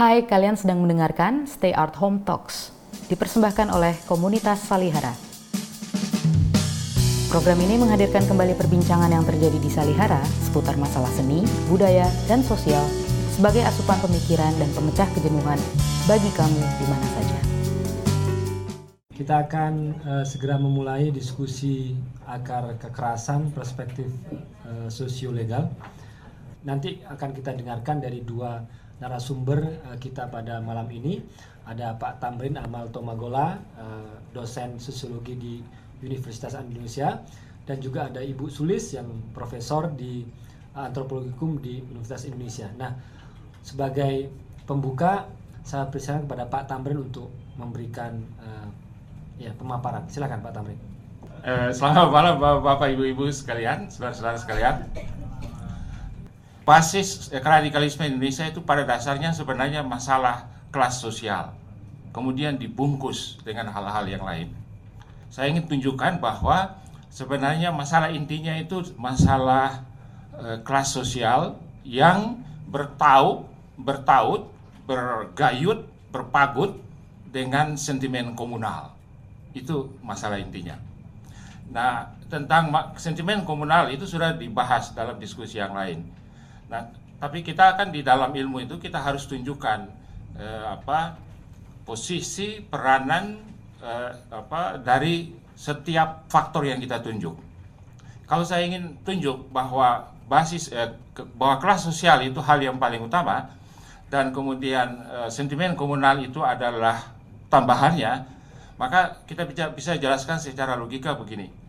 Hai, kalian sedang mendengarkan Stay Art Home Talks, dipersembahkan oleh komunitas Salihara. Program ini menghadirkan kembali perbincangan yang terjadi di Salihara seputar masalah seni, budaya, dan sosial sebagai asupan pemikiran dan pemecah kejenuhan bagi kamu di mana saja. Kita akan uh, segera memulai diskusi akar kekerasan perspektif uh, sosiolegal. Nanti akan kita dengarkan dari dua narasumber uh, kita pada malam ini. Ada Pak Tamrin Amal Tomagola, uh, dosen sosiologi di Universitas Indonesia, dan juga ada Ibu Sulis yang profesor di uh, antropologi hukum di Universitas Indonesia. Nah, sebagai pembuka, saya persilakan kepada Pak Tamrin untuk memberikan ya pemaparan. Silakan Pak Tamrin. Eh, selamat malam Bapak Ibu-ibu sekalian, saudara-saudara sekalian. Basis radikalisme Indonesia itu pada dasarnya sebenarnya masalah kelas sosial. Kemudian dibungkus dengan hal-hal yang lain. Saya ingin tunjukkan bahwa sebenarnya masalah intinya itu masalah eh, kelas sosial yang bertaut, bertaut, bergayut, berpagut dengan sentimen komunal. Itu masalah intinya. Nah, tentang sentimen komunal itu sudah dibahas dalam diskusi yang lain. Nah, tapi kita akan di dalam ilmu itu kita harus tunjukkan eh, apa posisi peranan eh, apa dari setiap faktor yang kita tunjuk. Kalau saya ingin tunjuk bahwa basis eh, ke, bahwa kelas sosial itu hal yang paling utama dan kemudian eh, sentimen komunal itu adalah tambahannya, maka kita bisa bisa jelaskan secara logika begini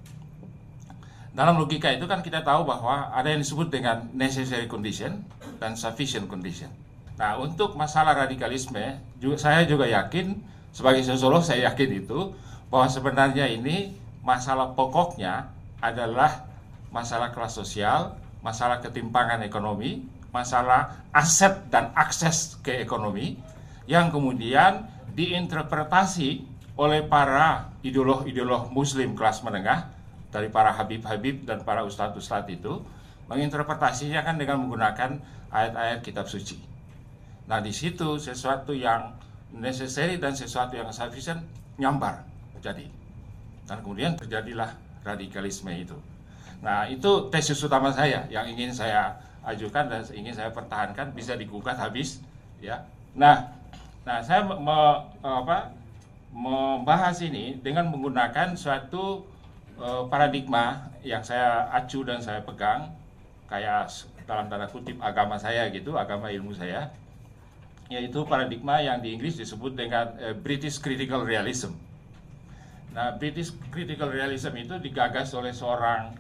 dalam logika itu kan kita tahu bahwa ada yang disebut dengan necessary condition dan sufficient condition. Nah, untuk masalah radikalisme, juga, saya juga yakin sebagai sosiolog saya yakin itu bahwa sebenarnya ini masalah pokoknya adalah masalah kelas sosial, masalah ketimpangan ekonomi, masalah aset dan akses ke ekonomi yang kemudian diinterpretasi oleh para ideolog-ideolog muslim kelas menengah dari para habib-habib dan para ustadz-ustadz itu menginterpretasinya kan dengan menggunakan ayat-ayat kitab suci. Nah di situ sesuatu yang necessary dan sesuatu yang sufficient nyambar jadi dan kemudian terjadilah radikalisme itu. Nah itu tesis utama saya yang ingin saya ajukan dan ingin saya pertahankan bisa digugat habis ya. Nah, nah saya mau apa membahas ini dengan menggunakan suatu Eh, paradigma yang saya acu dan saya pegang kayak dalam tanda kutip agama saya gitu, agama ilmu saya, yaitu paradigma yang di Inggris disebut dengan uh, British Critical Realism. Nah, British Critical Realism itu digagas oleh seorang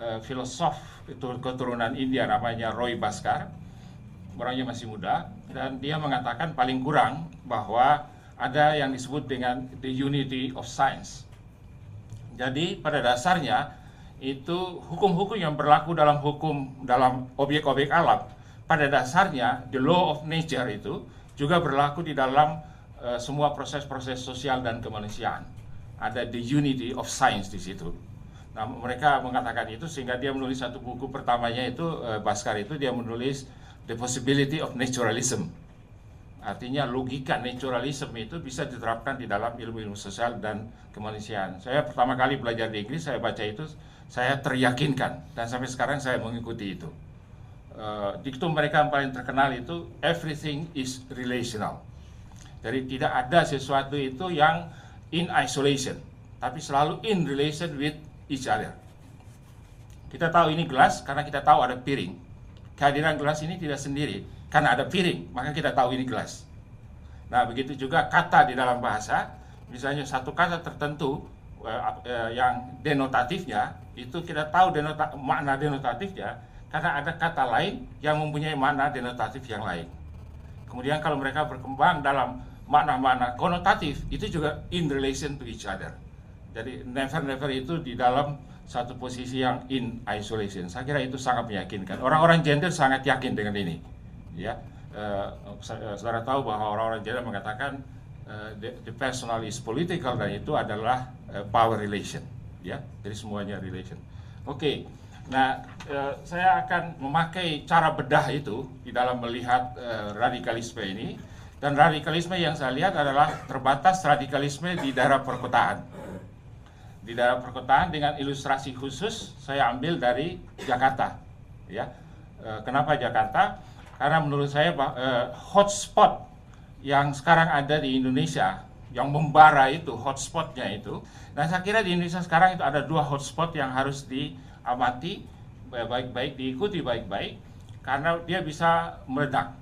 uh, filosof itu keturunan India namanya Roy Bhaskar, orangnya masih muda, dan dia mengatakan paling kurang bahwa ada yang disebut dengan the unity of science jadi pada dasarnya itu hukum-hukum yang berlaku dalam hukum dalam objek-objek alam pada dasarnya the law of nature itu juga berlaku di dalam uh, semua proses-proses sosial dan kemanusiaan. Ada the unity of science di situ. Nah, mereka mengatakan itu sehingga dia menulis satu buku pertamanya itu uh, Baskar itu dia menulis The Possibility of Naturalism Artinya logika naturalisme itu bisa diterapkan di dalam ilmu-ilmu sosial dan kemanusiaan. Saya pertama kali belajar di Inggris, saya baca itu, saya teryakinkan dan sampai sekarang saya mengikuti itu. Uh, diktum mereka yang paling terkenal itu everything is relational. Jadi tidak ada sesuatu itu yang in isolation, tapi selalu in relation with each other. Kita tahu ini gelas karena kita tahu ada piring. Kehadiran gelas ini tidak sendiri, karena ada piring, maka kita tahu ini gelas. Nah, begitu juga kata di dalam bahasa, misalnya satu kata tertentu eh, eh, yang denotatifnya, itu kita tahu denota, makna denotatifnya, karena ada kata lain yang mempunyai makna denotatif yang lain. Kemudian kalau mereka berkembang dalam makna-makna konotatif, itu juga in relation to each other. Jadi never-never itu di dalam satu posisi yang in isolation. Saya kira itu sangat meyakinkan. Orang-orang gender sangat yakin dengan ini ya uh, saudara tahu bahwa orang-orang Jawa mengatakan uh, the, the personal is political dan itu adalah uh, power relation ya jadi semuanya relation oke okay. nah uh, saya akan memakai cara bedah itu di dalam melihat uh, radikalisme ini Dan radikalisme yang saya lihat adalah terbatas radikalisme di daerah perkotaan. Di daerah perkotaan dengan ilustrasi khusus saya ambil dari Jakarta. Ya, kenapa Jakarta? Karena menurut saya e, hotspot yang sekarang ada di Indonesia yang membara itu hotspotnya itu. Nah saya kira di Indonesia sekarang itu ada dua hotspot yang harus diamati baik-baik diikuti baik-baik karena dia bisa meledak.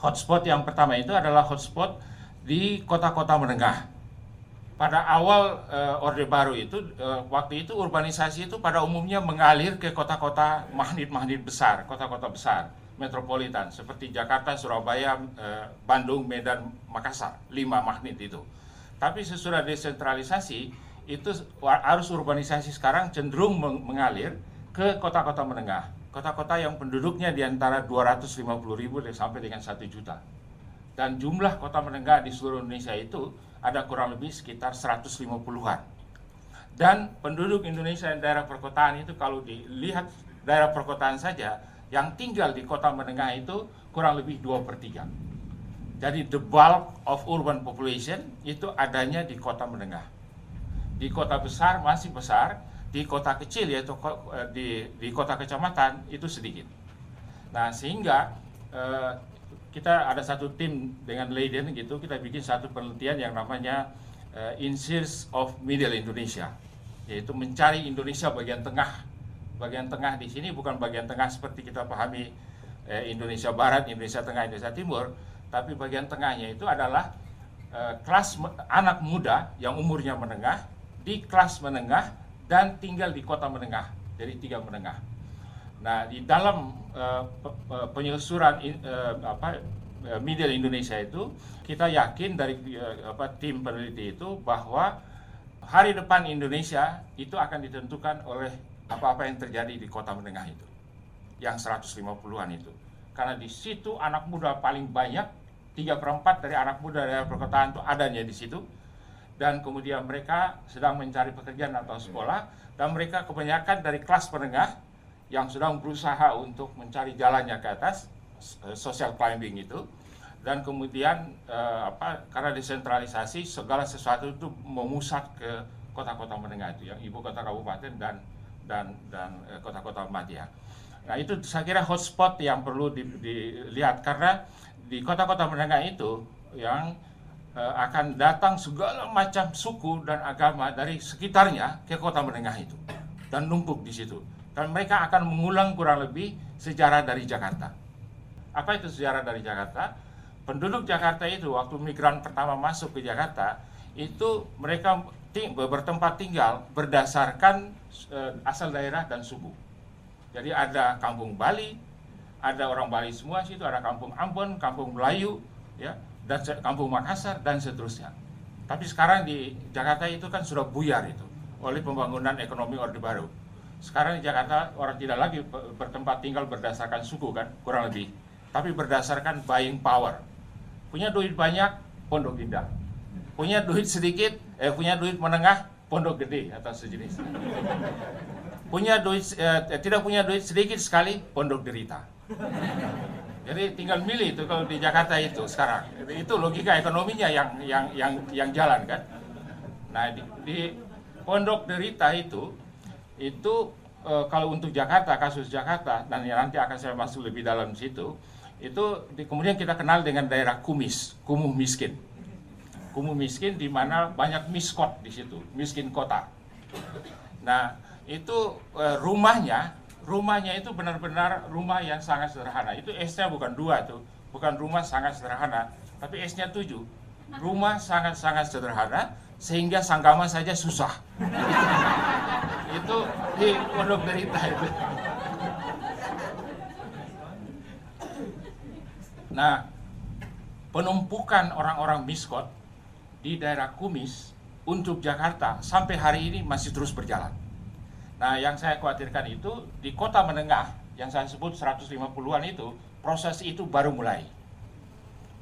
Hotspot yang pertama itu adalah hotspot di kota-kota menengah. Pada awal uh, Orde Baru itu, uh, waktu itu urbanisasi itu pada umumnya mengalir ke kota-kota magnet-magnet besar, kota-kota besar, metropolitan, seperti Jakarta, Surabaya, uh, Bandung, Medan, Makassar, lima magnet itu. Tapi sesudah desentralisasi, itu arus urbanisasi sekarang cenderung mengalir ke kota-kota menengah, kota-kota yang penduduknya di antara 250 ribu sampai dengan 1 juta. Dan jumlah kota menengah di seluruh Indonesia itu ada kurang lebih sekitar 150-an. Dan penduduk Indonesia yang daerah perkotaan itu kalau dilihat daerah perkotaan saja, yang tinggal di kota menengah itu kurang lebih 2 per 3. Jadi the bulk of urban population itu adanya di kota menengah. Di kota besar masih besar, di kota kecil yaitu eh, di, di kota kecamatan itu sedikit. Nah sehingga eh, kita ada satu tim dengan Leiden gitu kita bikin satu penelitian yang namanya eh, In Search of Middle Indonesia yaitu mencari Indonesia bagian tengah. Bagian tengah di sini bukan bagian tengah seperti kita pahami eh, Indonesia Barat, Indonesia Tengah, Indonesia Timur, tapi bagian tengahnya itu adalah eh, kelas anak muda yang umurnya menengah di kelas menengah dan tinggal di kota menengah, jadi tiga menengah. Nah, di dalam uh, penyelusuran uh, apa uh, Middle Indonesia itu, kita yakin dari uh, apa tim peneliti itu bahwa hari depan Indonesia itu akan ditentukan oleh apa-apa yang terjadi di kota menengah itu, yang 150-an itu. Karena di situ anak muda paling banyak, tiga perempat dari anak muda dari perkotaan itu adanya di situ. Dan kemudian mereka sedang mencari pekerjaan atau sekolah dan mereka kebanyakan dari kelas menengah yang sedang berusaha untuk mencari jalannya ke atas eh, social climbing itu. Dan kemudian eh, apa karena desentralisasi segala sesuatu itu memusat ke kota-kota menengah itu yang ibu kota kabupaten dan dan dan eh, kota-kota madya. Nah itu saya kira hotspot yang perlu dilihat karena di kota-kota menengah itu yang Eh, akan datang segala macam suku dan agama dari sekitarnya ke kota menengah itu dan numpuk di situ. Dan mereka akan mengulang kurang lebih sejarah dari Jakarta. Apa itu sejarah dari Jakarta? Penduduk Jakarta itu waktu migran pertama masuk ke Jakarta itu mereka ting bertempat tinggal berdasarkan asal daerah dan suku. Jadi ada kampung Bali, ada orang Bali semua situ, ada kampung Ambon, kampung Melayu, ya dan kampung Makassar dan seterusnya. Tapi sekarang di Jakarta itu kan sudah buyar itu oleh pembangunan ekonomi Orde Baru. Sekarang di Jakarta orang tidak lagi bertempat tinggal berdasarkan suku kan, kurang lebih. Tapi berdasarkan buying power. Punya duit banyak, pondok indah. Punya duit sedikit, eh punya duit menengah, pondok gede atau sejenis. Punya duit eh, tidak punya duit sedikit sekali, pondok derita. Jadi tinggal milih itu kalau di Jakarta itu sekarang. Itu logika ekonominya yang yang yang yang jalan kan. Nah di, di Pondok Derita itu itu e, kalau untuk Jakarta kasus Jakarta dan yang nanti akan saya masuk lebih dalam situ itu di, kemudian kita kenal dengan daerah kumis, kumuh miskin. Kumuh miskin di mana banyak miskot di situ, miskin kota. Nah, itu e, rumahnya rumahnya itu benar-benar rumah yang sangat sederhana. Itu S-nya bukan dua tuh, bukan rumah sangat sederhana, tapi S-nya tujuh. Rumah sangat-sangat sederhana sehingga sanggama saja susah. itu di Pondok Derita itu. Nah, penumpukan orang-orang miskot di daerah Kumis untuk Jakarta sampai hari ini masih terus berjalan. Nah, yang saya khawatirkan itu di kota menengah yang saya sebut 150-an itu, proses itu baru mulai.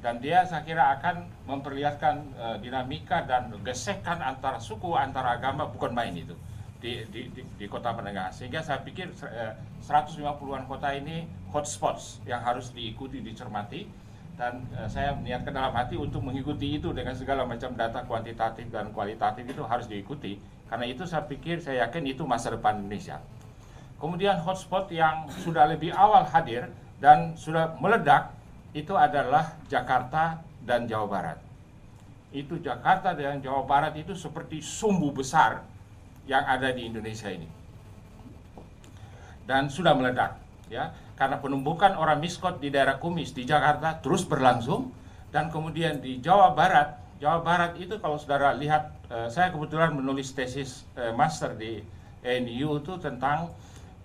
Dan dia saya kira akan memperlihatkan e, dinamika dan gesekan antara suku, antara agama, bukan main itu di, di, di, di kota menengah. Sehingga saya pikir e, 150-an kota ini hotspots yang harus diikuti, dicermati. Dan uh, saya niatkan dalam hati untuk mengikuti itu dengan segala macam data kuantitatif dan kualitatif itu harus diikuti karena itu saya pikir saya yakin itu masa depan Indonesia. Kemudian hotspot yang sudah lebih awal hadir dan sudah meledak itu adalah Jakarta dan Jawa Barat. Itu Jakarta dan Jawa Barat itu seperti sumbu besar yang ada di Indonesia ini. Dan sudah meledak ya karena penumbukan orang miskot di daerah Kumis di Jakarta terus berlangsung dan kemudian di Jawa Barat Jawa Barat itu kalau saudara lihat eh, saya kebetulan menulis tesis eh, master di NU itu tentang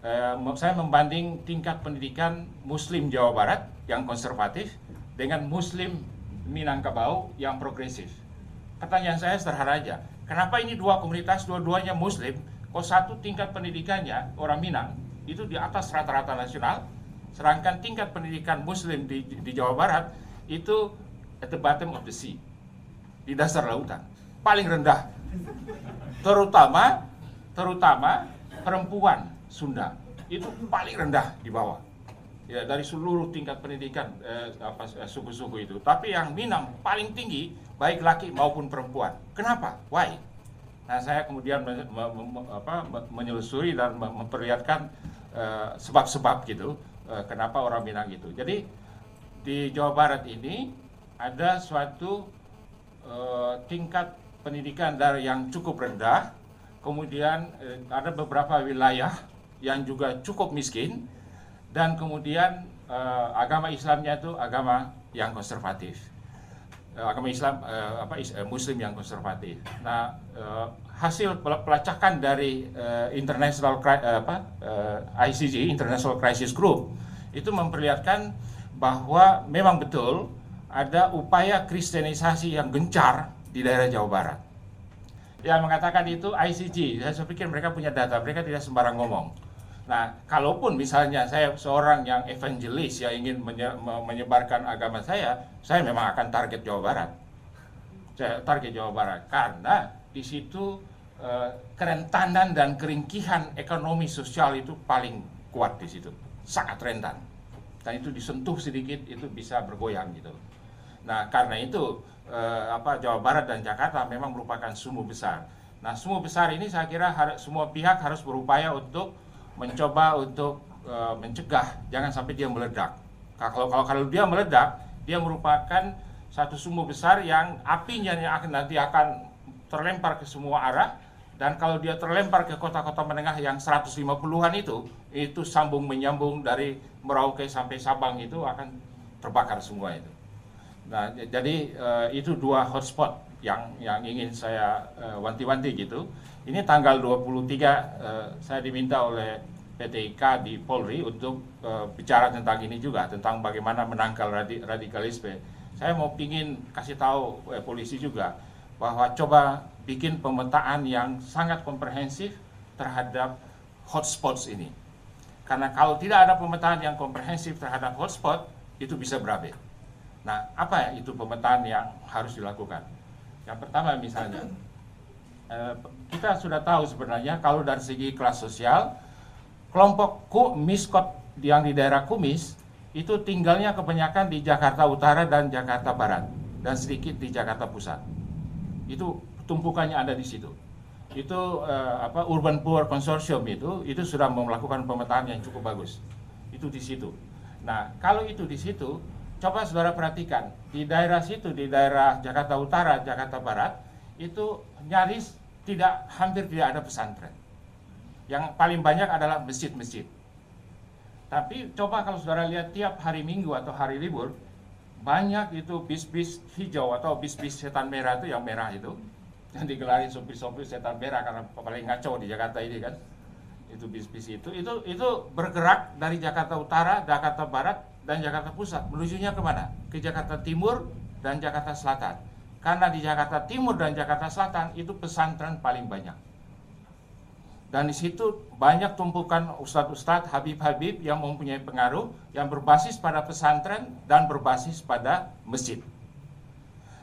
eh, saya membanding tingkat pendidikan Muslim Jawa Barat yang konservatif dengan Muslim Minangkabau yang progresif. Pertanyaan saya sederhana aja, kenapa ini dua komunitas dua-duanya Muslim, kok satu tingkat pendidikannya orang Minang itu di atas rata-rata nasional, Sedangkan tingkat pendidikan Muslim di, di Jawa Barat itu at the bottom of the sea, di dasar lautan, paling rendah. Terutama, terutama perempuan Sunda itu paling rendah di bawah. Ya dari seluruh tingkat pendidikan eh, apa eh, suku-suku itu. Tapi yang Minang paling tinggi baik laki maupun perempuan. Kenapa? Why? Nah saya kemudian me, me, me, apa, menyelusuri dan memperlihatkan eh, sebab-sebab uh, gitu uh, kenapa orang Minang gitu. Jadi di Jawa Barat ini ada suatu uh, tingkat pendidikan dari yang cukup rendah, kemudian uh, ada beberapa wilayah yang juga cukup miskin, dan kemudian uh, agama Islamnya itu agama yang konservatif agama Islam uh, apa uh, Muslim yang konservatif. Nah, uh, hasil pelacakan dari uh, International uh, apa uh, ICG International Crisis Group itu memperlihatkan bahwa memang betul ada upaya kristenisasi yang gencar di daerah Jawa Barat. Yang mengatakan itu ICG, saya pikir mereka punya data, mereka tidak sembarang ngomong. Nah, kalaupun misalnya saya seorang yang evangelis yang ingin menyebarkan agama saya, saya memang akan target Jawa Barat. Saya target Jawa Barat karena di situ eh, kerentanan dan keringkihan ekonomi sosial itu paling kuat di situ sangat rentan dan itu disentuh sedikit itu bisa bergoyang gitu. Nah karena itu eh, apa Jawa Barat dan Jakarta memang merupakan sumbu besar. Nah sumbu besar ini saya kira semua pihak harus berupaya untuk mencoba untuk eh, mencegah jangan sampai dia meledak. Kalau kalau kalau dia meledak dia merupakan satu sumbu besar yang apinya yang akan nanti akan terlempar ke semua arah dan kalau dia terlempar ke kota-kota menengah yang 150-an itu, itu sambung menyambung dari Merauke sampai Sabang itu akan terbakar semua itu. Nah, jadi uh, itu dua hotspot yang yang ingin saya uh, wanti-wanti gitu. Ini tanggal 23 uh, eh, saya diminta oleh PT IKA di Polri untuk uh, bicara tentang ini juga, tentang bagaimana menangkal radikalisme. Saya mau pingin kasih tahu eh, polisi juga bahwa coba bikin pemetaan yang sangat komprehensif terhadap hotspots ini. Karena kalau tidak ada pemetaan yang komprehensif terhadap hotspot, itu bisa berabe. Nah, apa itu pemetaan yang harus dilakukan? Yang pertama misalnya, eh, kita sudah tahu sebenarnya kalau dari segi kelas sosial, kelompok miskot yang di daerah Kumis itu tinggalnya kebanyakan di Jakarta Utara dan Jakarta Barat dan sedikit di Jakarta Pusat itu tumpukannya ada di situ. Itu uh, apa Urban Poor Consortium itu itu sudah melakukan pemetaan yang cukup bagus. Itu di situ. Nah, kalau itu di situ, coba saudara perhatikan di daerah situ di daerah Jakarta Utara, Jakarta Barat itu nyaris tidak hampir tidak ada pesantren. Yang paling banyak adalah masjid-masjid. Tapi coba kalau saudara lihat tiap hari Minggu atau hari libur, banyak itu bis-bis hijau atau bis-bis setan merah itu yang merah itu. Yang digelari sopir-sopir setan merah karena paling ngaco di Jakarta ini kan. Itu bis-bis itu. Itu itu bergerak dari Jakarta Utara, Jakarta Barat dan Jakarta Pusat. Menujunya ke mana? Ke Jakarta Timur dan Jakarta Selatan. Karena di Jakarta Timur dan Jakarta Selatan itu pesantren paling banyak dan di situ banyak tumpukan ustadz-ustadz, habib-habib yang mempunyai pengaruh yang berbasis pada pesantren dan berbasis pada masjid.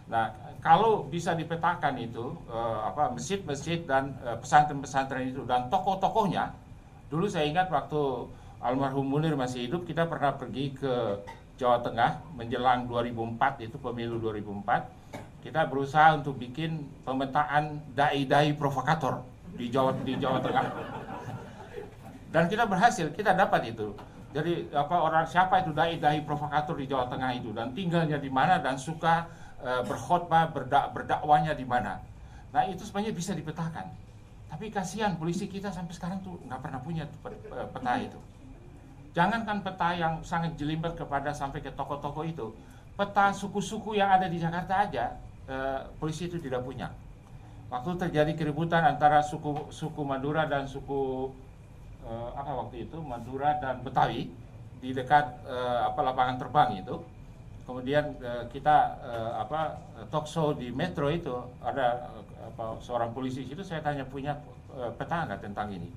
Nah, kalau bisa dipetakan itu eh, apa masjid-masjid dan eh, pesantren-pesantren itu dan tokoh-tokohnya, dulu saya ingat waktu almarhum Munir masih hidup kita pernah pergi ke Jawa Tengah menjelang 2004 itu pemilu 2004 kita berusaha untuk bikin pemetaan dai-dai provokator di Jawa di Jawa Tengah. Dan kita berhasil kita dapat itu. Jadi apa orang siapa itu dai-dai provokator di Jawa Tengah itu? Dan tinggalnya di mana dan suka uh, berkhotbah berdak berdakwanya di mana? Nah itu sebenarnya bisa dipetakan. Tapi kasihan polisi kita sampai sekarang tuh nggak pernah punya peta itu. Jangankan peta yang sangat jelimet kepada sampai ke toko-toko itu. Peta suku-suku yang ada di Jakarta aja uh, polisi itu tidak punya waktu terjadi keributan antara suku suku Madura dan suku uh, apa waktu itu Madura dan Betawi di dekat uh, apa lapangan terbang itu. Kemudian uh, kita uh, apa talk show di Metro itu ada uh, apa seorang polisi itu saya tanya punya uh, peta nggak tentang ini.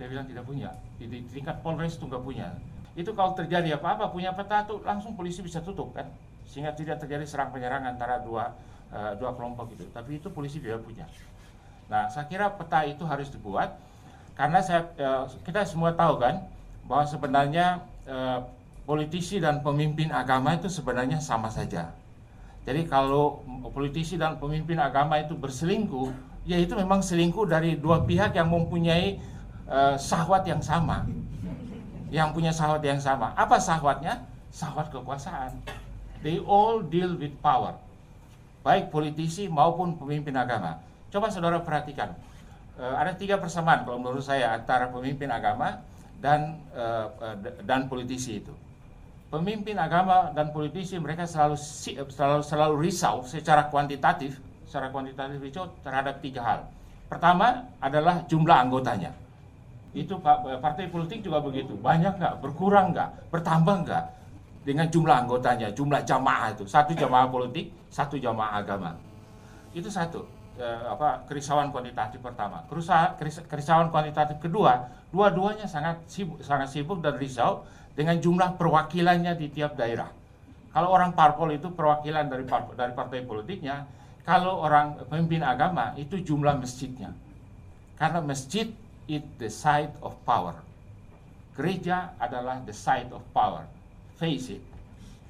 Dia bilang tidak punya. Di, di tingkat Polres itu nggak punya. Itu kalau terjadi apa-apa punya peta tuh langsung polisi bisa tutup kan, sehingga tidak terjadi serang penyerang antara dua uh, dua kelompok itu. Tapi itu polisi tidak punya. Nah, saya kira peta itu harus dibuat karena saya eh, kita semua tahu kan bahwa sebenarnya eh, politisi dan pemimpin agama itu sebenarnya sama saja. Jadi kalau politisi dan pemimpin agama itu berselingkuh, ya itu memang selingkuh dari dua pihak yang mempunyai uh, sahwat yang sama. Yang punya sahwat yang sama. Apa sahwatnya? Sahwat kekuasaan. They all deal with power. Baik politisi maupun pemimpin agama. Coba saudara perhatikan uh, ada tiga persamaan kalau menurut saya antara pemimpin agama dan uh, uh, dan politisi itu. Pemimpin agama dan politisi mereka selalu selalu selalu risau secara kuantitatif, secara kuantitatif itu terhadap tiga hal. Pertama adalah jumlah anggotanya. Itu partai politik juga begitu. Banyak nggak, berkurang nggak, bertambah nggak dengan jumlah anggotanya, jumlah jamaah itu. Satu jamaah politik, satu jamaah agama. Itu satu eh, apa kerisauan kuantitatif pertama. Kerusa, keris, kerisauan kuantitatif kedua, dua-duanya sangat sibuk, sangat sibuk dan risau dengan jumlah perwakilannya di tiap daerah. Kalau orang parpol itu perwakilan dari parpol, dari partai politiknya, kalau orang pemimpin agama itu jumlah masjidnya. Karena masjid is the site of power. Gereja adalah the site of power. Face it.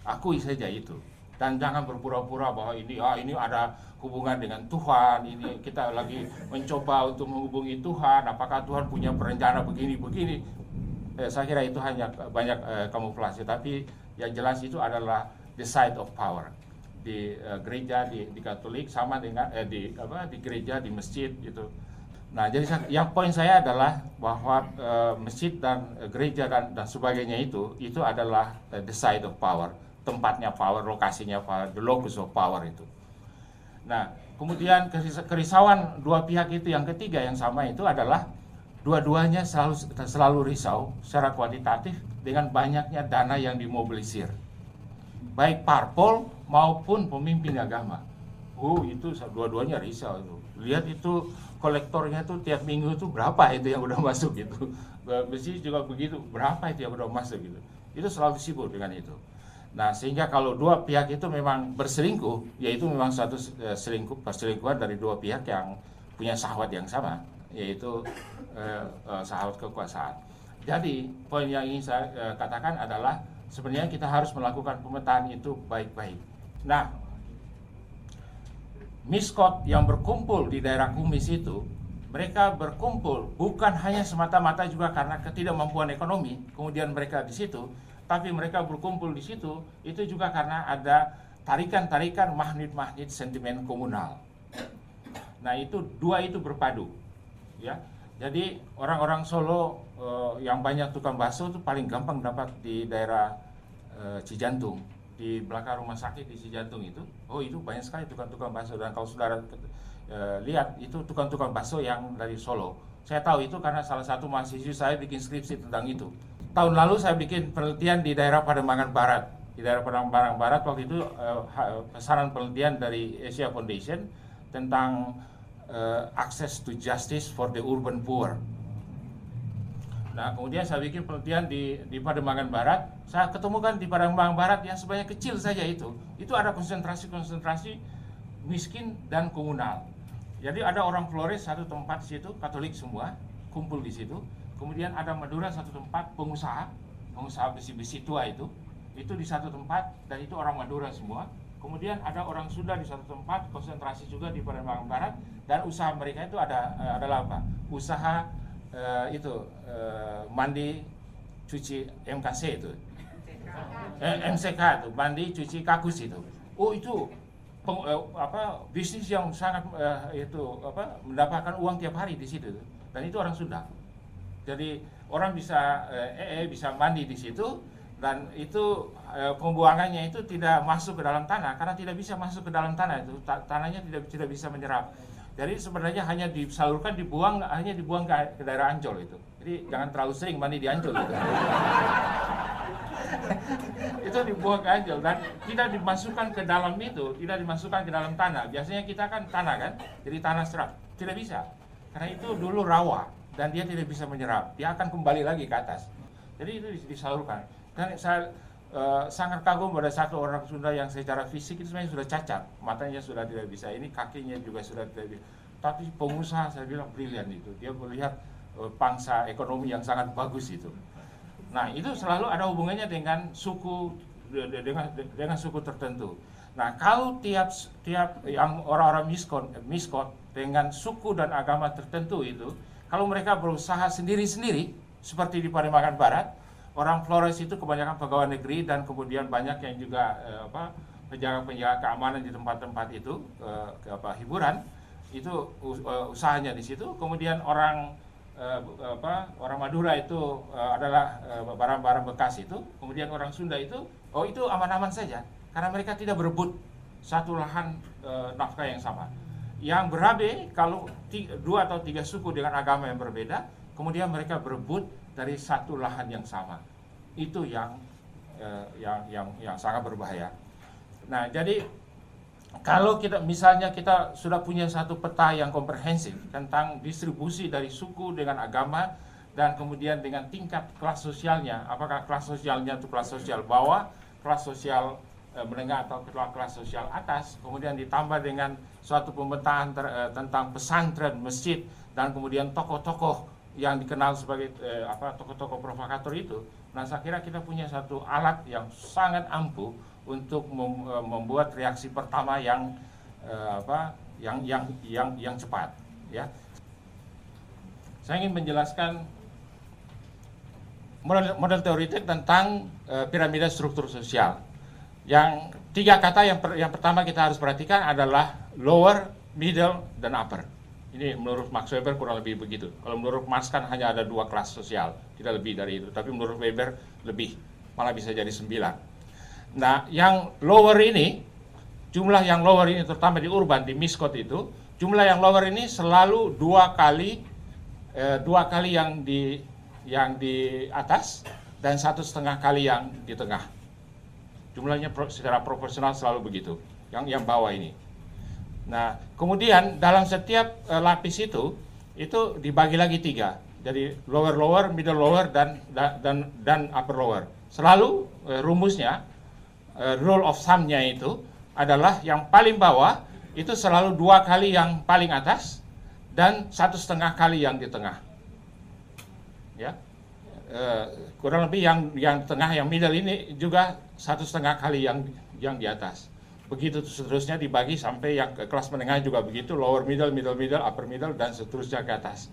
Akui saja itu. Dan jangan berpura-pura bahwa ini ah ini ada hubungan dengan Tuhan ini kita lagi mencoba untuk menghubungi Tuhan apakah Tuhan punya perencana begini begini. Eh, saya kira itu hanya banyak eh, kamuflase tapi yang jelas itu adalah the side of power. Di eh, gereja di, di Katolik sama dengan eh, di apa di gereja di masjid gitu. Nah jadi yang poin saya adalah bahwa eh, masjid dan eh, gereja dan dan sebagainya itu itu adalah eh, the side of power tempatnya power lokasinya power the locus of power itu Nah, kemudian kerisauan dua pihak itu yang ketiga yang sama itu adalah dua-duanya selalu selalu risau secara kuantitatif dengan banyaknya dana yang dimobilisir. Baik parpol maupun pemimpin agama. Oh, itu dua-duanya risau itu. Lihat itu kolektornya tuh tiap minggu itu berapa itu yang udah masuk gitu. Besi juga begitu, berapa itu yang udah masuk gitu. Itu selalu sibuk dengan itu. Nah, sehingga kalau dua pihak itu memang berselingkuh, yaitu memang satu eh, selingkuh perselingkuhan dari dua pihak yang punya sahabat yang sama, yaitu eh, eh, kekuasaan. Jadi, poin yang ingin saya eh, katakan adalah sebenarnya kita harus melakukan pemetaan itu baik-baik. Nah, miskot yang berkumpul di daerah kumis itu, mereka berkumpul bukan hanya semata-mata juga karena ketidakmampuan ekonomi, kemudian mereka di situ, tapi mereka berkumpul di situ itu juga karena ada tarikan-tarikan magnet-magnet sentimen komunal. Nah itu dua itu berpadu, ya. Jadi orang-orang Solo uh, yang banyak tukang bakso itu paling gampang dapat di daerah uh, Cijantung di belakang rumah sakit di Cijantung itu. Oh itu banyak sekali tukang-tukang bakso dan kalau saudara uh, lihat itu tukang-tukang bakso yang dari Solo. Saya tahu itu karena salah satu mahasiswa saya bikin skripsi tentang itu tahun lalu saya bikin penelitian di daerah Pademangan Barat. Di daerah Pademangan Barat waktu itu uh, saran penelitian dari Asia Foundation tentang uh, access to justice for the urban poor. Nah, kemudian saya bikin penelitian di di Pademangan Barat. Saya ketemukan di Pademangan Barat yang sebanyak kecil saja itu. Itu ada konsentrasi-konsentrasi miskin dan komunal. Jadi ada orang Flores satu tempat di situ, Katolik semua, kumpul di situ Kemudian ada Madura satu tempat pengusaha, pengusaha besi-besi tua itu, itu di satu tempat dan itu orang Madura semua. Kemudian ada orang Sunda di satu tempat, konsentrasi juga di Palembang Barat dan usaha mereka itu ada uh, adalah apa? Usaha uh, itu uh, mandi cuci MKC itu. Eh, MCK itu, mandi cuci kakus itu. Oh itu peng, uh, apa bisnis yang sangat uh, itu apa mendapatkan uang tiap hari di situ dan itu orang Sunda. Jadi orang bisa eh, eh bisa mandi di situ dan itu e, pembuangannya itu tidak masuk ke dalam tanah karena tidak bisa masuk ke dalam tanah itu. Ta tanahnya tidak tidak bisa menyerap. Jadi sebenarnya hanya disalurkan dibuang hanya dibuang ke, ke daerah Ancol itu. Jadi jangan terlalu sering mandi di Ancol itu. Itu dibuang ke Ancol dan tidak dimasukkan ke dalam itu tidak dimasukkan ke dalam tanah. Biasanya kita kan tanah kan jadi tanah serap. Tidak bisa. Karena itu dulu rawa dan dia tidak bisa menyerap dia akan kembali lagi ke atas jadi itu disalurkan dan saya uh, sangat kagum pada satu orang Sunda yang secara fisik itu sebenarnya sudah cacat, matanya sudah tidak bisa, ini kakinya juga sudah tidak bisa. Tapi pengusaha saya bilang brilian itu, dia melihat uh, pangsa ekonomi yang sangat bagus itu. Nah itu selalu ada hubungannya dengan suku dengan dengan suku tertentu. Nah kalau tiap tiap yang orang-orang miskot miskot dengan suku dan agama tertentu itu, kalau mereka berusaha sendiri-sendiri seperti di Pademangan Barat, orang Flores itu kebanyakan pegawai negeri dan kemudian banyak yang juga eh, penjaga-penjaga keamanan di tempat-tempat itu eh, ke apa hiburan itu uh, usahanya di situ. Kemudian orang uh, apa orang Madura itu uh, adalah barang-barang uh, bekas itu. Kemudian orang Sunda itu oh itu aman-aman saja karena mereka tidak berebut satu lahan uh, nafkah yang sama yang berabe kalau tiga, dua atau tiga suku dengan agama yang berbeda kemudian mereka berebut dari satu lahan yang sama. Itu yang eh, yang yang yang sangat berbahaya. Nah, jadi kalau kita misalnya kita sudah punya satu peta yang komprehensif tentang distribusi dari suku dengan agama dan kemudian dengan tingkat kelas sosialnya, apakah kelas sosialnya itu kelas sosial bawah, kelas sosial menengah atau kelas sosial atas, kemudian ditambah dengan suatu pemetaan ter, e, tentang pesantren, masjid dan kemudian tokoh-tokoh yang dikenal sebagai eh, apa tokoh-tokoh provokator itu. Nah, saya kira kita punya satu alat yang sangat ampuh untuk mem, eh, membuat reaksi pertama yang eh, apa yang yang yang yang cepat, ya. Saya ingin menjelaskan model, model teoritik tentang eh, piramida struktur sosial. Yang tiga kata yang per, yang pertama kita harus perhatikan adalah lower, middle, dan upper ini menurut Max Weber kurang lebih begitu. Kalau menurut Marx kan hanya ada dua kelas sosial, tidak lebih dari itu. Tapi menurut Weber lebih, malah bisa jadi sembilan. Nah, yang lower ini, jumlah yang lower ini terutama di urban, di miskot itu, jumlah yang lower ini selalu dua kali, eh, dua kali yang di yang di atas dan satu setengah kali yang di tengah. Jumlahnya secara proporsional selalu begitu. Yang yang bawah ini. Nah, kemudian dalam setiap uh, lapis itu itu dibagi lagi tiga. Jadi lower lower, middle lower dan dan dan upper lower. Selalu uh, rumusnya uh, rule of thumb-nya itu adalah yang paling bawah itu selalu dua kali yang paling atas dan satu setengah kali yang di tengah. Ya, uh, kurang lebih yang yang tengah yang middle ini juga satu setengah kali yang yang di atas. Begitu seterusnya dibagi sampai yang ke kelas menengah juga begitu lower middle middle middle upper middle dan seterusnya ke atas.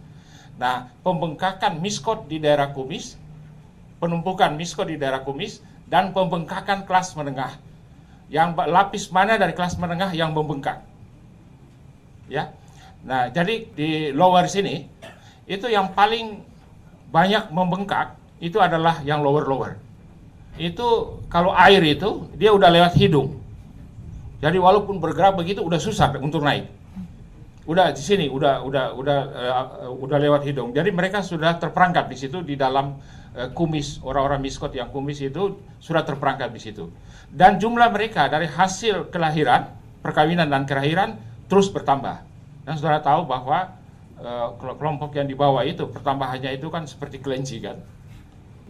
Nah pembengkakan miskot di daerah kumis penumpukan miskot di daerah kumis dan pembengkakan kelas menengah. Yang lapis mana dari kelas menengah yang membengkak? Ya. Nah jadi di lower sini itu yang paling banyak membengkak itu adalah yang lower lower itu kalau air itu dia udah lewat hidung jadi walaupun bergerak begitu udah susah untuk naik. Udah di sini, udah udah udah uh, udah lewat hidung. Jadi mereka sudah terperangkap di situ di dalam uh, kumis orang-orang miskot yang kumis itu sudah terperangkap di situ. Dan jumlah mereka dari hasil kelahiran, perkawinan dan kelahiran terus bertambah. Dan saudara tahu bahwa kelompok yang di bawah itu pertambahannya itu kan seperti kelinci kan.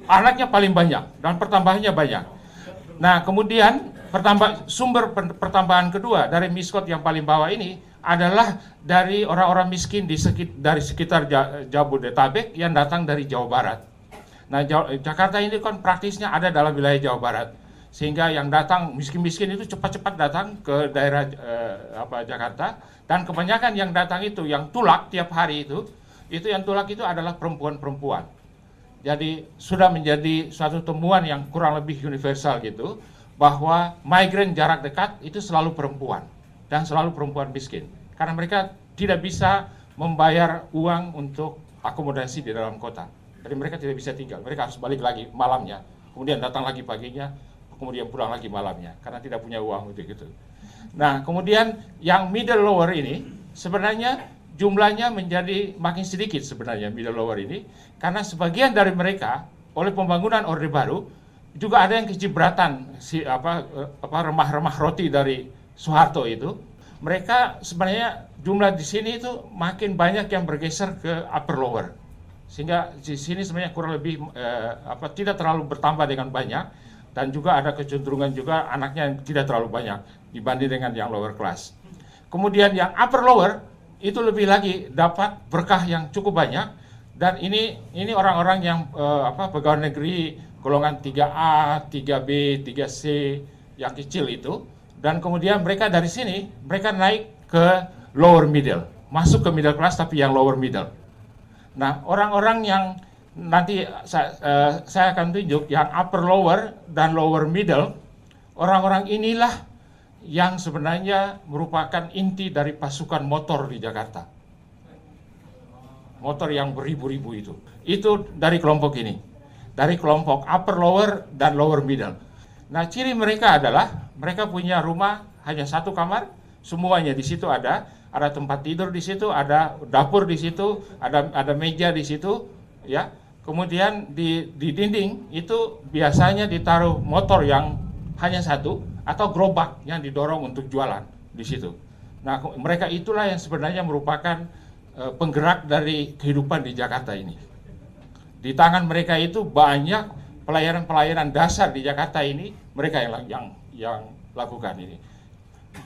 Anaknya paling banyak dan pertambahannya banyak. Nah, kemudian pertambah sumber pertambahan kedua dari miskot yang paling bawah ini adalah dari orang-orang miskin di sekit, dari sekitar Jabodetabek yang datang dari Jawa Barat. Nah, Jakarta ini kan praktisnya ada dalam wilayah Jawa Barat. Sehingga yang datang miskin-miskin itu cepat-cepat datang ke daerah eh, apa Jakarta dan kebanyakan yang datang itu yang tulak tiap hari itu itu yang tulak itu adalah perempuan-perempuan. Jadi sudah menjadi suatu temuan yang kurang lebih universal gitu bahwa migran jarak dekat itu selalu perempuan dan selalu perempuan miskin karena mereka tidak bisa membayar uang untuk akomodasi di dalam kota. Jadi mereka tidak bisa tinggal, mereka harus balik lagi malamnya, kemudian datang lagi paginya, kemudian pulang lagi malamnya karena tidak punya uang untuk itu. Nah, kemudian yang middle lower ini sebenarnya jumlahnya menjadi makin sedikit sebenarnya middle lower ini karena sebagian dari mereka oleh pembangunan Orde Baru juga ada yang kecibratan si apa apa remah-remah roti dari Soeharto itu. Mereka sebenarnya jumlah di sini itu makin banyak yang bergeser ke upper lower. Sehingga di sini sebenarnya kurang lebih eh, apa tidak terlalu bertambah dengan banyak dan juga ada kecenderungan juga anaknya yang tidak terlalu banyak dibanding dengan yang lower class. Kemudian yang upper lower itu lebih lagi dapat berkah yang cukup banyak dan ini ini orang-orang yang uh, apa pegawai negeri golongan 3A, 3B, 3C yang kecil itu dan kemudian mereka dari sini mereka naik ke lower middle, masuk ke middle class tapi yang lower middle. Nah, orang-orang yang nanti saya, uh, saya akan tunjuk yang upper lower dan lower middle, orang-orang inilah yang sebenarnya merupakan inti dari pasukan motor di Jakarta. Motor yang beribu-ribu itu. Itu dari kelompok ini. Dari kelompok upper lower dan lower middle. Nah, ciri mereka adalah mereka punya rumah hanya satu kamar, semuanya di situ ada, ada tempat tidur di situ, ada dapur di situ, ada ada meja di situ, ya. Kemudian di di dinding itu biasanya ditaruh motor yang hanya satu atau gerobak yang didorong untuk jualan di situ. Nah, mereka itulah yang sebenarnya merupakan uh, penggerak dari kehidupan di Jakarta ini. Di tangan mereka itu banyak pelayanan-pelayanan dasar di Jakarta ini mereka yang yang yang lakukan ini.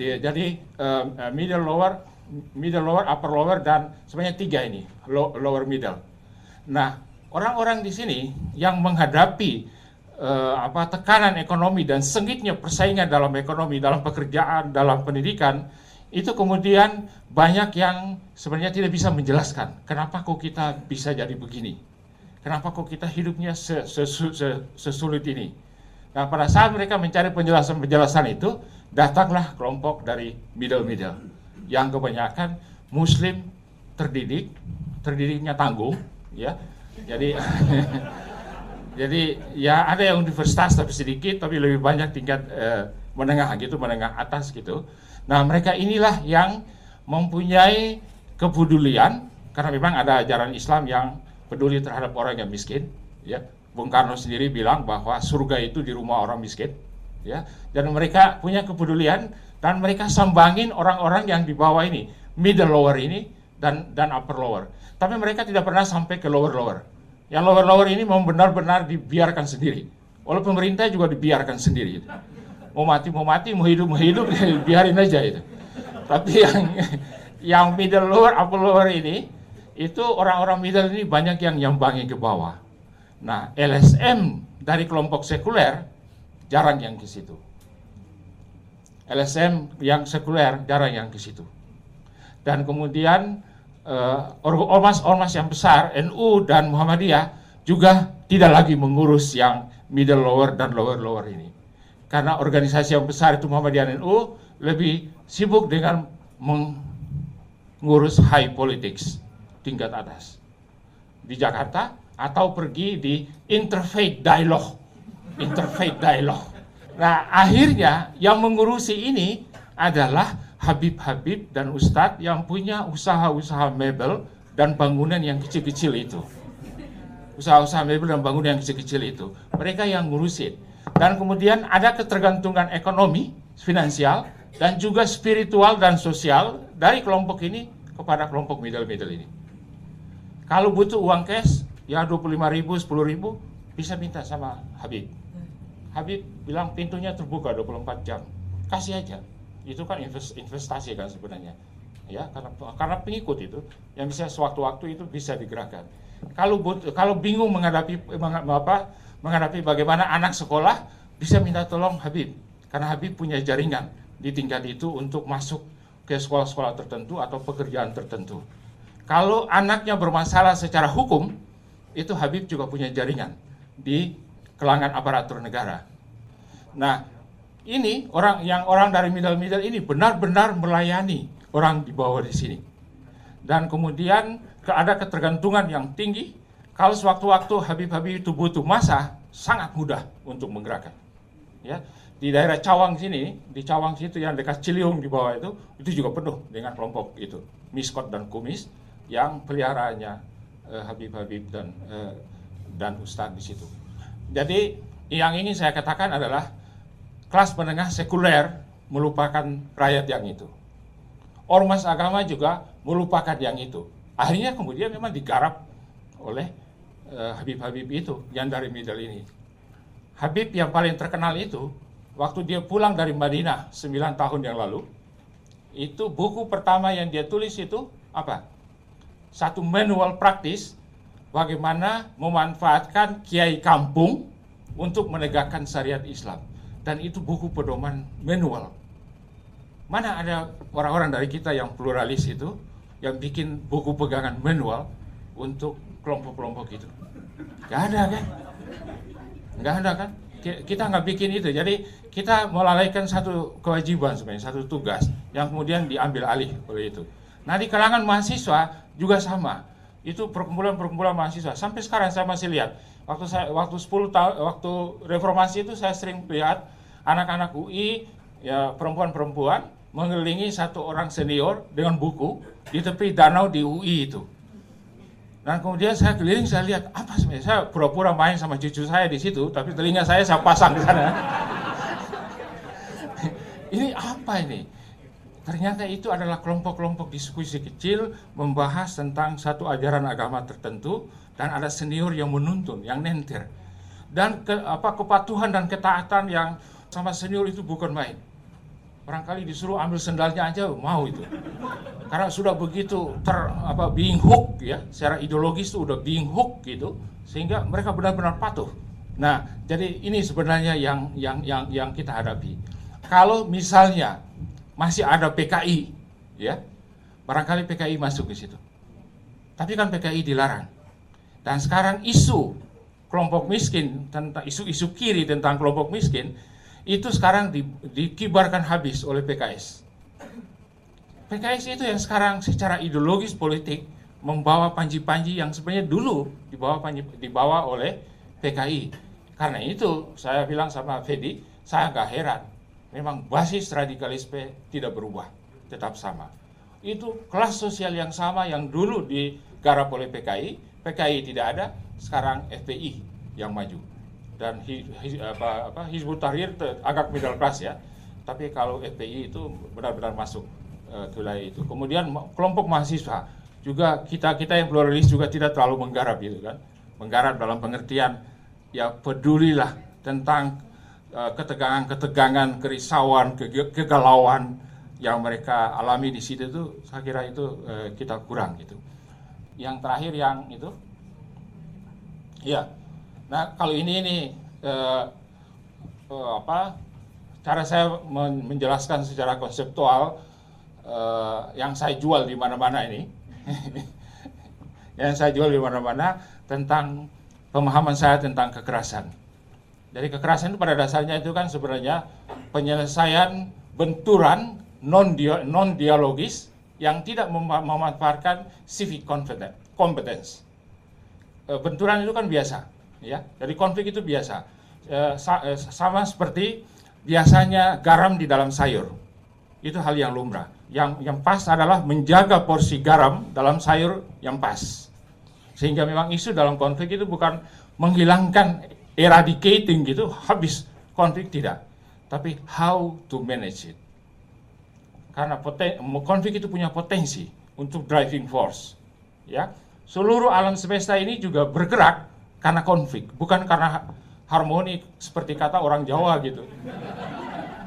Di, jadi uh, middle lower, middle lower, upper lower dan sebenarnya tiga ini low, lower middle. Nah, orang-orang di sini yang menghadapi uh, apa tekanan ekonomi dan sengitnya persaingan dalam ekonomi, dalam pekerjaan, dalam pendidikan, itu kemudian banyak yang sebenarnya tidak bisa menjelaskan kenapa kok kita bisa jadi begini, kenapa kok kita hidupnya sesulit ini. Nah pada saat mereka mencari penjelasan-penjelasan itu, datanglah kelompok dari middle-middle yang kebanyakan Muslim terdidik, terdidiknya tanggung, ya. Jadi Jadi ya ada yang universitas tapi sedikit, tapi lebih banyak tingkat eh, menengah gitu, menengah atas gitu. Nah mereka inilah yang mempunyai kepedulian karena memang ada ajaran Islam yang peduli terhadap orang yang miskin. Ya, Bung Karno sendiri bilang bahwa surga itu di rumah orang miskin. Ya, dan mereka punya kepedulian dan mereka sambangin orang-orang yang di bawah ini, middle lower ini dan dan upper lower. Tapi mereka tidak pernah sampai ke lower lower yang lower-lower ini mau benar-benar dibiarkan sendiri. Oleh pemerintah juga dibiarkan sendiri. Mau mati, mau mati, mau hidup, mau hidup, biarin aja itu. Tapi yang yang middle lower, upper lower ini, itu orang-orang middle ini banyak yang nyambangi ke bawah. Nah, LSM dari kelompok sekuler jarang yang ke situ. LSM yang sekuler jarang yang ke situ. Dan kemudian ormas-ormas uh, yang besar NU dan Muhammadiyah juga tidak lagi mengurus yang middle lower dan lower lower ini. Karena organisasi yang besar itu Muhammadiyah dan NU lebih sibuk dengan mengurus high politics tingkat atas di Jakarta atau pergi di interfaith dialogue. Interfaith dialogue. Nah, akhirnya yang mengurusi ini adalah Habib-Habib dan Ustadz yang punya usaha-usaha mebel dan bangunan yang kecil-kecil itu. Usaha-usaha mebel dan bangunan yang kecil-kecil itu. Mereka yang ngurusin. Dan kemudian ada ketergantungan ekonomi, finansial, dan juga spiritual dan sosial dari kelompok ini kepada kelompok middle-middle ini. Kalau butuh uang cash, ya 25 ribu, 10 ribu, bisa minta sama Habib. Habib bilang pintunya terbuka 24 jam. Kasih aja itu kan investasi kan sebenarnya ya karena karena pengikut itu yang bisa sewaktu-waktu itu bisa digerakkan kalau but, kalau bingung menghadapi meng, apa menghadapi bagaimana anak sekolah bisa minta tolong Habib karena Habib punya jaringan di tingkat itu untuk masuk ke sekolah-sekolah tertentu atau pekerjaan tertentu. Kalau anaknya bermasalah secara hukum, itu Habib juga punya jaringan di kelangan aparatur negara. Nah, ini orang yang orang dari middle-middle ini benar-benar melayani orang di bawah di sini. Dan kemudian ada ketergantungan yang tinggi. Kalau sewaktu-waktu Habib-Habib itu butuh masa, sangat mudah untuk menggerakkan. Ya, di daerah Cawang sini, di Cawang situ yang dekat Ciliung di bawah itu, itu juga penuh dengan kelompok itu, Miskot dan Kumis yang peliharaannya eh, Habib-Habib dan eh, dan Ustadz di situ. Jadi yang ingin saya katakan adalah kelas menengah sekuler melupakan rakyat yang itu. Ormas agama juga melupakan yang itu. Akhirnya kemudian memang digarap oleh eh, Habib-Habib itu yang dari middle ini. Habib yang paling terkenal itu waktu dia pulang dari Madinah 9 tahun yang lalu itu buku pertama yang dia tulis itu apa? Satu manual praktis bagaimana memanfaatkan kiai kampung untuk menegakkan syariat Islam dan itu buku pedoman manual. Mana ada orang-orang dari kita yang pluralis itu yang bikin buku pegangan manual untuk kelompok-kelompok itu? Gak ada kan? Nggak ada kan? Kita nggak bikin itu. Jadi kita melalaikan satu kewajiban sebenarnya, satu tugas yang kemudian diambil alih oleh itu. Nah di kalangan mahasiswa juga sama. Itu perkumpulan-perkumpulan mahasiswa. Sampai sekarang saya masih lihat. Waktu saya waktu 10 tahun waktu reformasi itu saya sering lihat anak-anak UI ya perempuan-perempuan mengelilingi satu orang senior dengan buku di tepi danau di UI itu. Dan kemudian saya keliling, saya lihat apa sebenarnya. Saya pura-pura main sama cucu saya di situ, tapi telinga saya saya pasang di sana. ini apa ini? Ternyata itu adalah kelompok-kelompok diskusi kecil membahas tentang satu ajaran agama tertentu dan ada senior yang menuntun, yang nenter. Dan ke, apa kepatuhan dan ketaatan yang sama senior itu bukan main. Barangkali disuruh ambil sendalnya aja mau itu karena sudah begitu ter apa being hook ya secara ideologis itu udah being hook gitu sehingga mereka benar-benar patuh nah jadi ini sebenarnya yang yang yang yang kita hadapi kalau misalnya masih ada PKI ya barangkali PKI masuk ke situ tapi kan PKI dilarang dan sekarang isu kelompok miskin tentang isu-isu kiri tentang kelompok miskin itu sekarang di, dikibarkan habis oleh PKS PKS itu yang sekarang secara ideologis politik membawa panji-panji yang sebenarnya dulu dibawa panji, dibawa oleh PKI. Karena itu saya bilang sama Fedi, saya nggak heran. Memang basis radikalisme tidak berubah, tetap sama. Itu kelas sosial yang sama yang dulu digarap oleh PKI, PKI tidak ada, sekarang FPI yang maju. Dan Hizbut Tahrir agak middle class ya, tapi kalau FPI itu benar-benar masuk uh, wilayah itu. Kemudian kelompok mahasiswa juga kita kita yang pluralis juga tidak terlalu menggarap gitu kan, menggarap dalam pengertian ya pedulilah tentang ketegangan-ketegangan, kerisauan, ke kegalauan yang mereka alami di situ itu saya kira itu uh, kita kurang gitu. Yang terakhir yang itu, ya, nah kalau ini ini uh, uh, apa cara saya menjelaskan secara konseptual uh, yang saya jual di mana-mana ini, yang saya jual di mana-mana tentang pemahaman saya tentang kekerasan. Jadi kekerasan itu pada dasarnya itu kan sebenarnya penyelesaian benturan non non dialogis yang tidak mem memanfaatkan civic competence. Eh, benturan itu kan biasa, ya. Jadi konflik itu biasa. Eh, sama seperti biasanya garam di dalam sayur. Itu hal yang lumrah yang yang pas adalah menjaga porsi garam dalam sayur yang pas. Sehingga memang isu dalam konflik itu bukan menghilangkan eradicating gitu habis konflik tidak, tapi how to manage it. Karena konflik itu punya potensi untuk driving force. Ya, seluruh alam semesta ini juga bergerak karena konflik, bukan karena harmoni seperti kata orang Jawa gitu.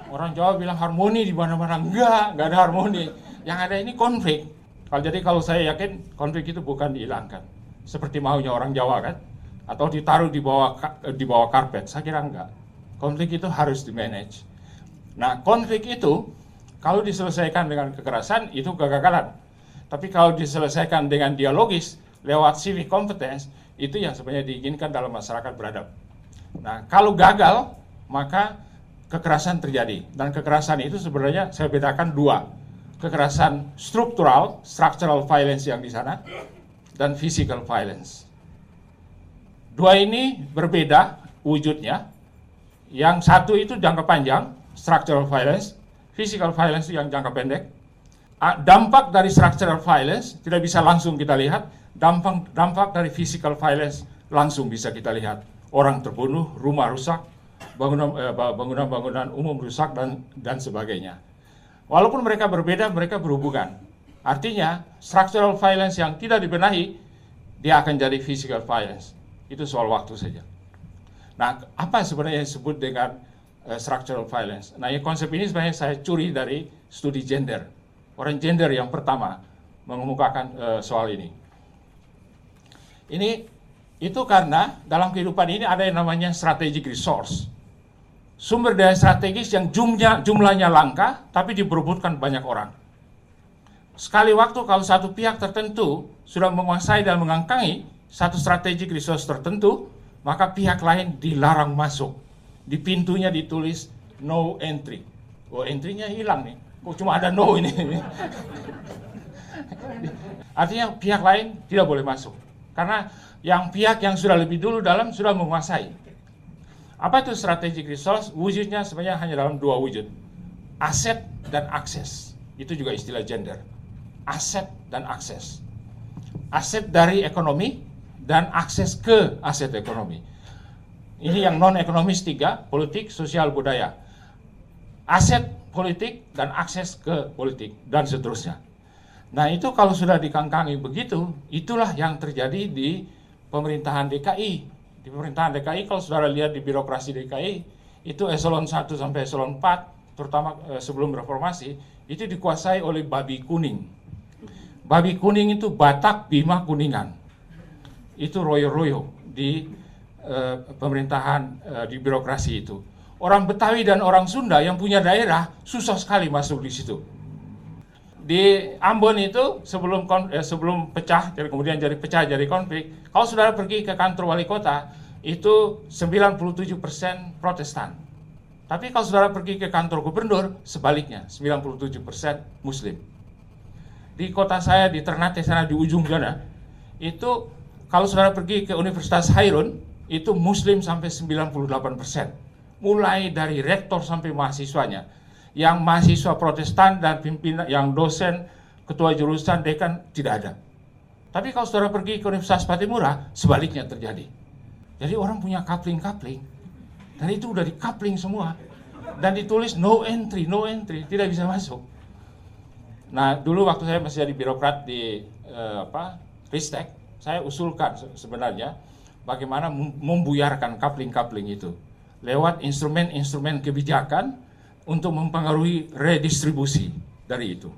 Orang Jawa bilang harmoni di mana-mana. Enggak, enggak ada harmoni. Yang ada ini konflik. Kalau jadi kalau saya yakin konflik itu bukan dihilangkan. Seperti maunya orang Jawa kan. Atau ditaruh di bawah di bawah karpet. Saya kira enggak. konflik itu harus di-manage. Nah, konflik itu kalau diselesaikan dengan kekerasan itu kegagalan. Tapi kalau diselesaikan dengan dialogis lewat civic competence itu yang sebenarnya diinginkan dalam masyarakat beradab. Nah, kalau gagal maka kekerasan terjadi dan kekerasan itu sebenarnya saya bedakan dua. Kekerasan struktural, structural violence yang di sana dan physical violence. Dua ini berbeda wujudnya. Yang satu itu jangka panjang, structural violence, physical violence yang jangka pendek. Dampak dari structural violence tidak bisa langsung kita lihat, dampak dampak dari physical violence langsung bisa kita lihat. Orang terbunuh, rumah rusak, bangunan-bangunan eh, umum rusak dan dan sebagainya. Walaupun mereka berbeda, mereka berhubungan. Artinya, structural violence yang tidak dibenahi, dia akan jadi physical violence. Itu soal waktu saja. Nah, apa sebenarnya yang disebut dengan uh, structural violence? Nah, ya, konsep ini sebenarnya saya curi dari studi gender. Orang gender yang pertama mengemukakan uh, soal ini. Ini itu karena dalam kehidupan ini ada yang namanya strategic resource. Sumber daya strategis yang jumlahnya, jumlahnya langka, tapi diperebutkan banyak orang. Sekali waktu kalau satu pihak tertentu sudah menguasai dan mengangkangi satu strategic resource tertentu, maka pihak lain dilarang masuk. Di pintunya ditulis no entry. Oh, entry-nya hilang nih. Kok cuma ada no ini. Artinya pihak lain tidak boleh masuk. Karena yang pihak yang sudah lebih dulu dalam sudah menguasai. Apa itu strategic resource? Wujudnya sebenarnya hanya dalam dua wujud. Aset dan akses. Itu juga istilah gender. Aset dan akses. Aset dari ekonomi dan akses ke aset ekonomi. Ini yang non ekonomis tiga, politik, sosial, budaya. Aset politik dan akses ke politik dan seterusnya. Nah itu kalau sudah dikangkangi begitu, itulah yang terjadi di pemerintahan DKI. Di pemerintahan DKI kalau saudara lihat di birokrasi DKI, itu eselon 1 sampai eselon 4, terutama eh, sebelum reformasi, itu dikuasai oleh babi kuning. Babi kuning itu Batak, Bima, Kuningan itu royo-royo di uh, pemerintahan uh, di birokrasi itu. Orang Betawi dan orang Sunda yang punya daerah susah sekali masuk di situ. Di Ambon itu sebelum eh, sebelum pecah, jadi kemudian jadi pecah jadi konflik. Kalau saudara pergi ke kantor wali kota itu 97% Protestan. Tapi kalau saudara pergi ke kantor gubernur sebaliknya 97% Muslim. Di kota saya di Ternate sana di ujung sana itu kalau saudara pergi ke Universitas Hairun, itu muslim sampai 98 persen. Mulai dari rektor sampai mahasiswanya. Yang mahasiswa protestan dan pimpinan, yang dosen, ketua jurusan, dekan, tidak ada. Tapi kalau saudara pergi ke Universitas Patimura, sebaliknya terjadi. Jadi orang punya coupling-coupling. Dan itu udah di coupling semua. Dan ditulis no entry, no entry, tidak bisa masuk. Nah, dulu waktu saya masih jadi birokrat di uh, apa Ristek, saya usulkan sebenarnya bagaimana membuyarkan coupling-coupling itu lewat instrumen-instrumen kebijakan untuk mempengaruhi redistribusi dari itu.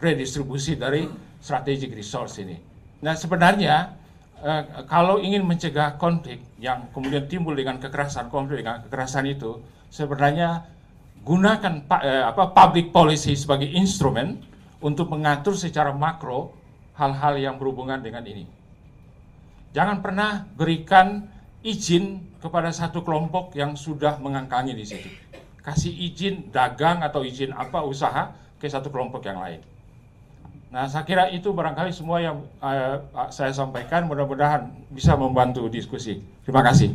Redistribusi dari strategic resource ini. Nah sebenarnya eh, kalau ingin mencegah konflik yang kemudian timbul dengan kekerasan konflik dengan kekerasan itu sebenarnya gunakan eh, apa public policy sebagai instrumen untuk mengatur secara makro hal-hal yang berhubungan dengan ini. Jangan pernah berikan izin kepada satu kelompok yang sudah mengangkangi di situ. Kasih izin dagang atau izin apa usaha ke satu kelompok yang lain. Nah, saya kira itu barangkali semua yang uh, saya sampaikan mudah-mudahan bisa membantu diskusi. Terima kasih.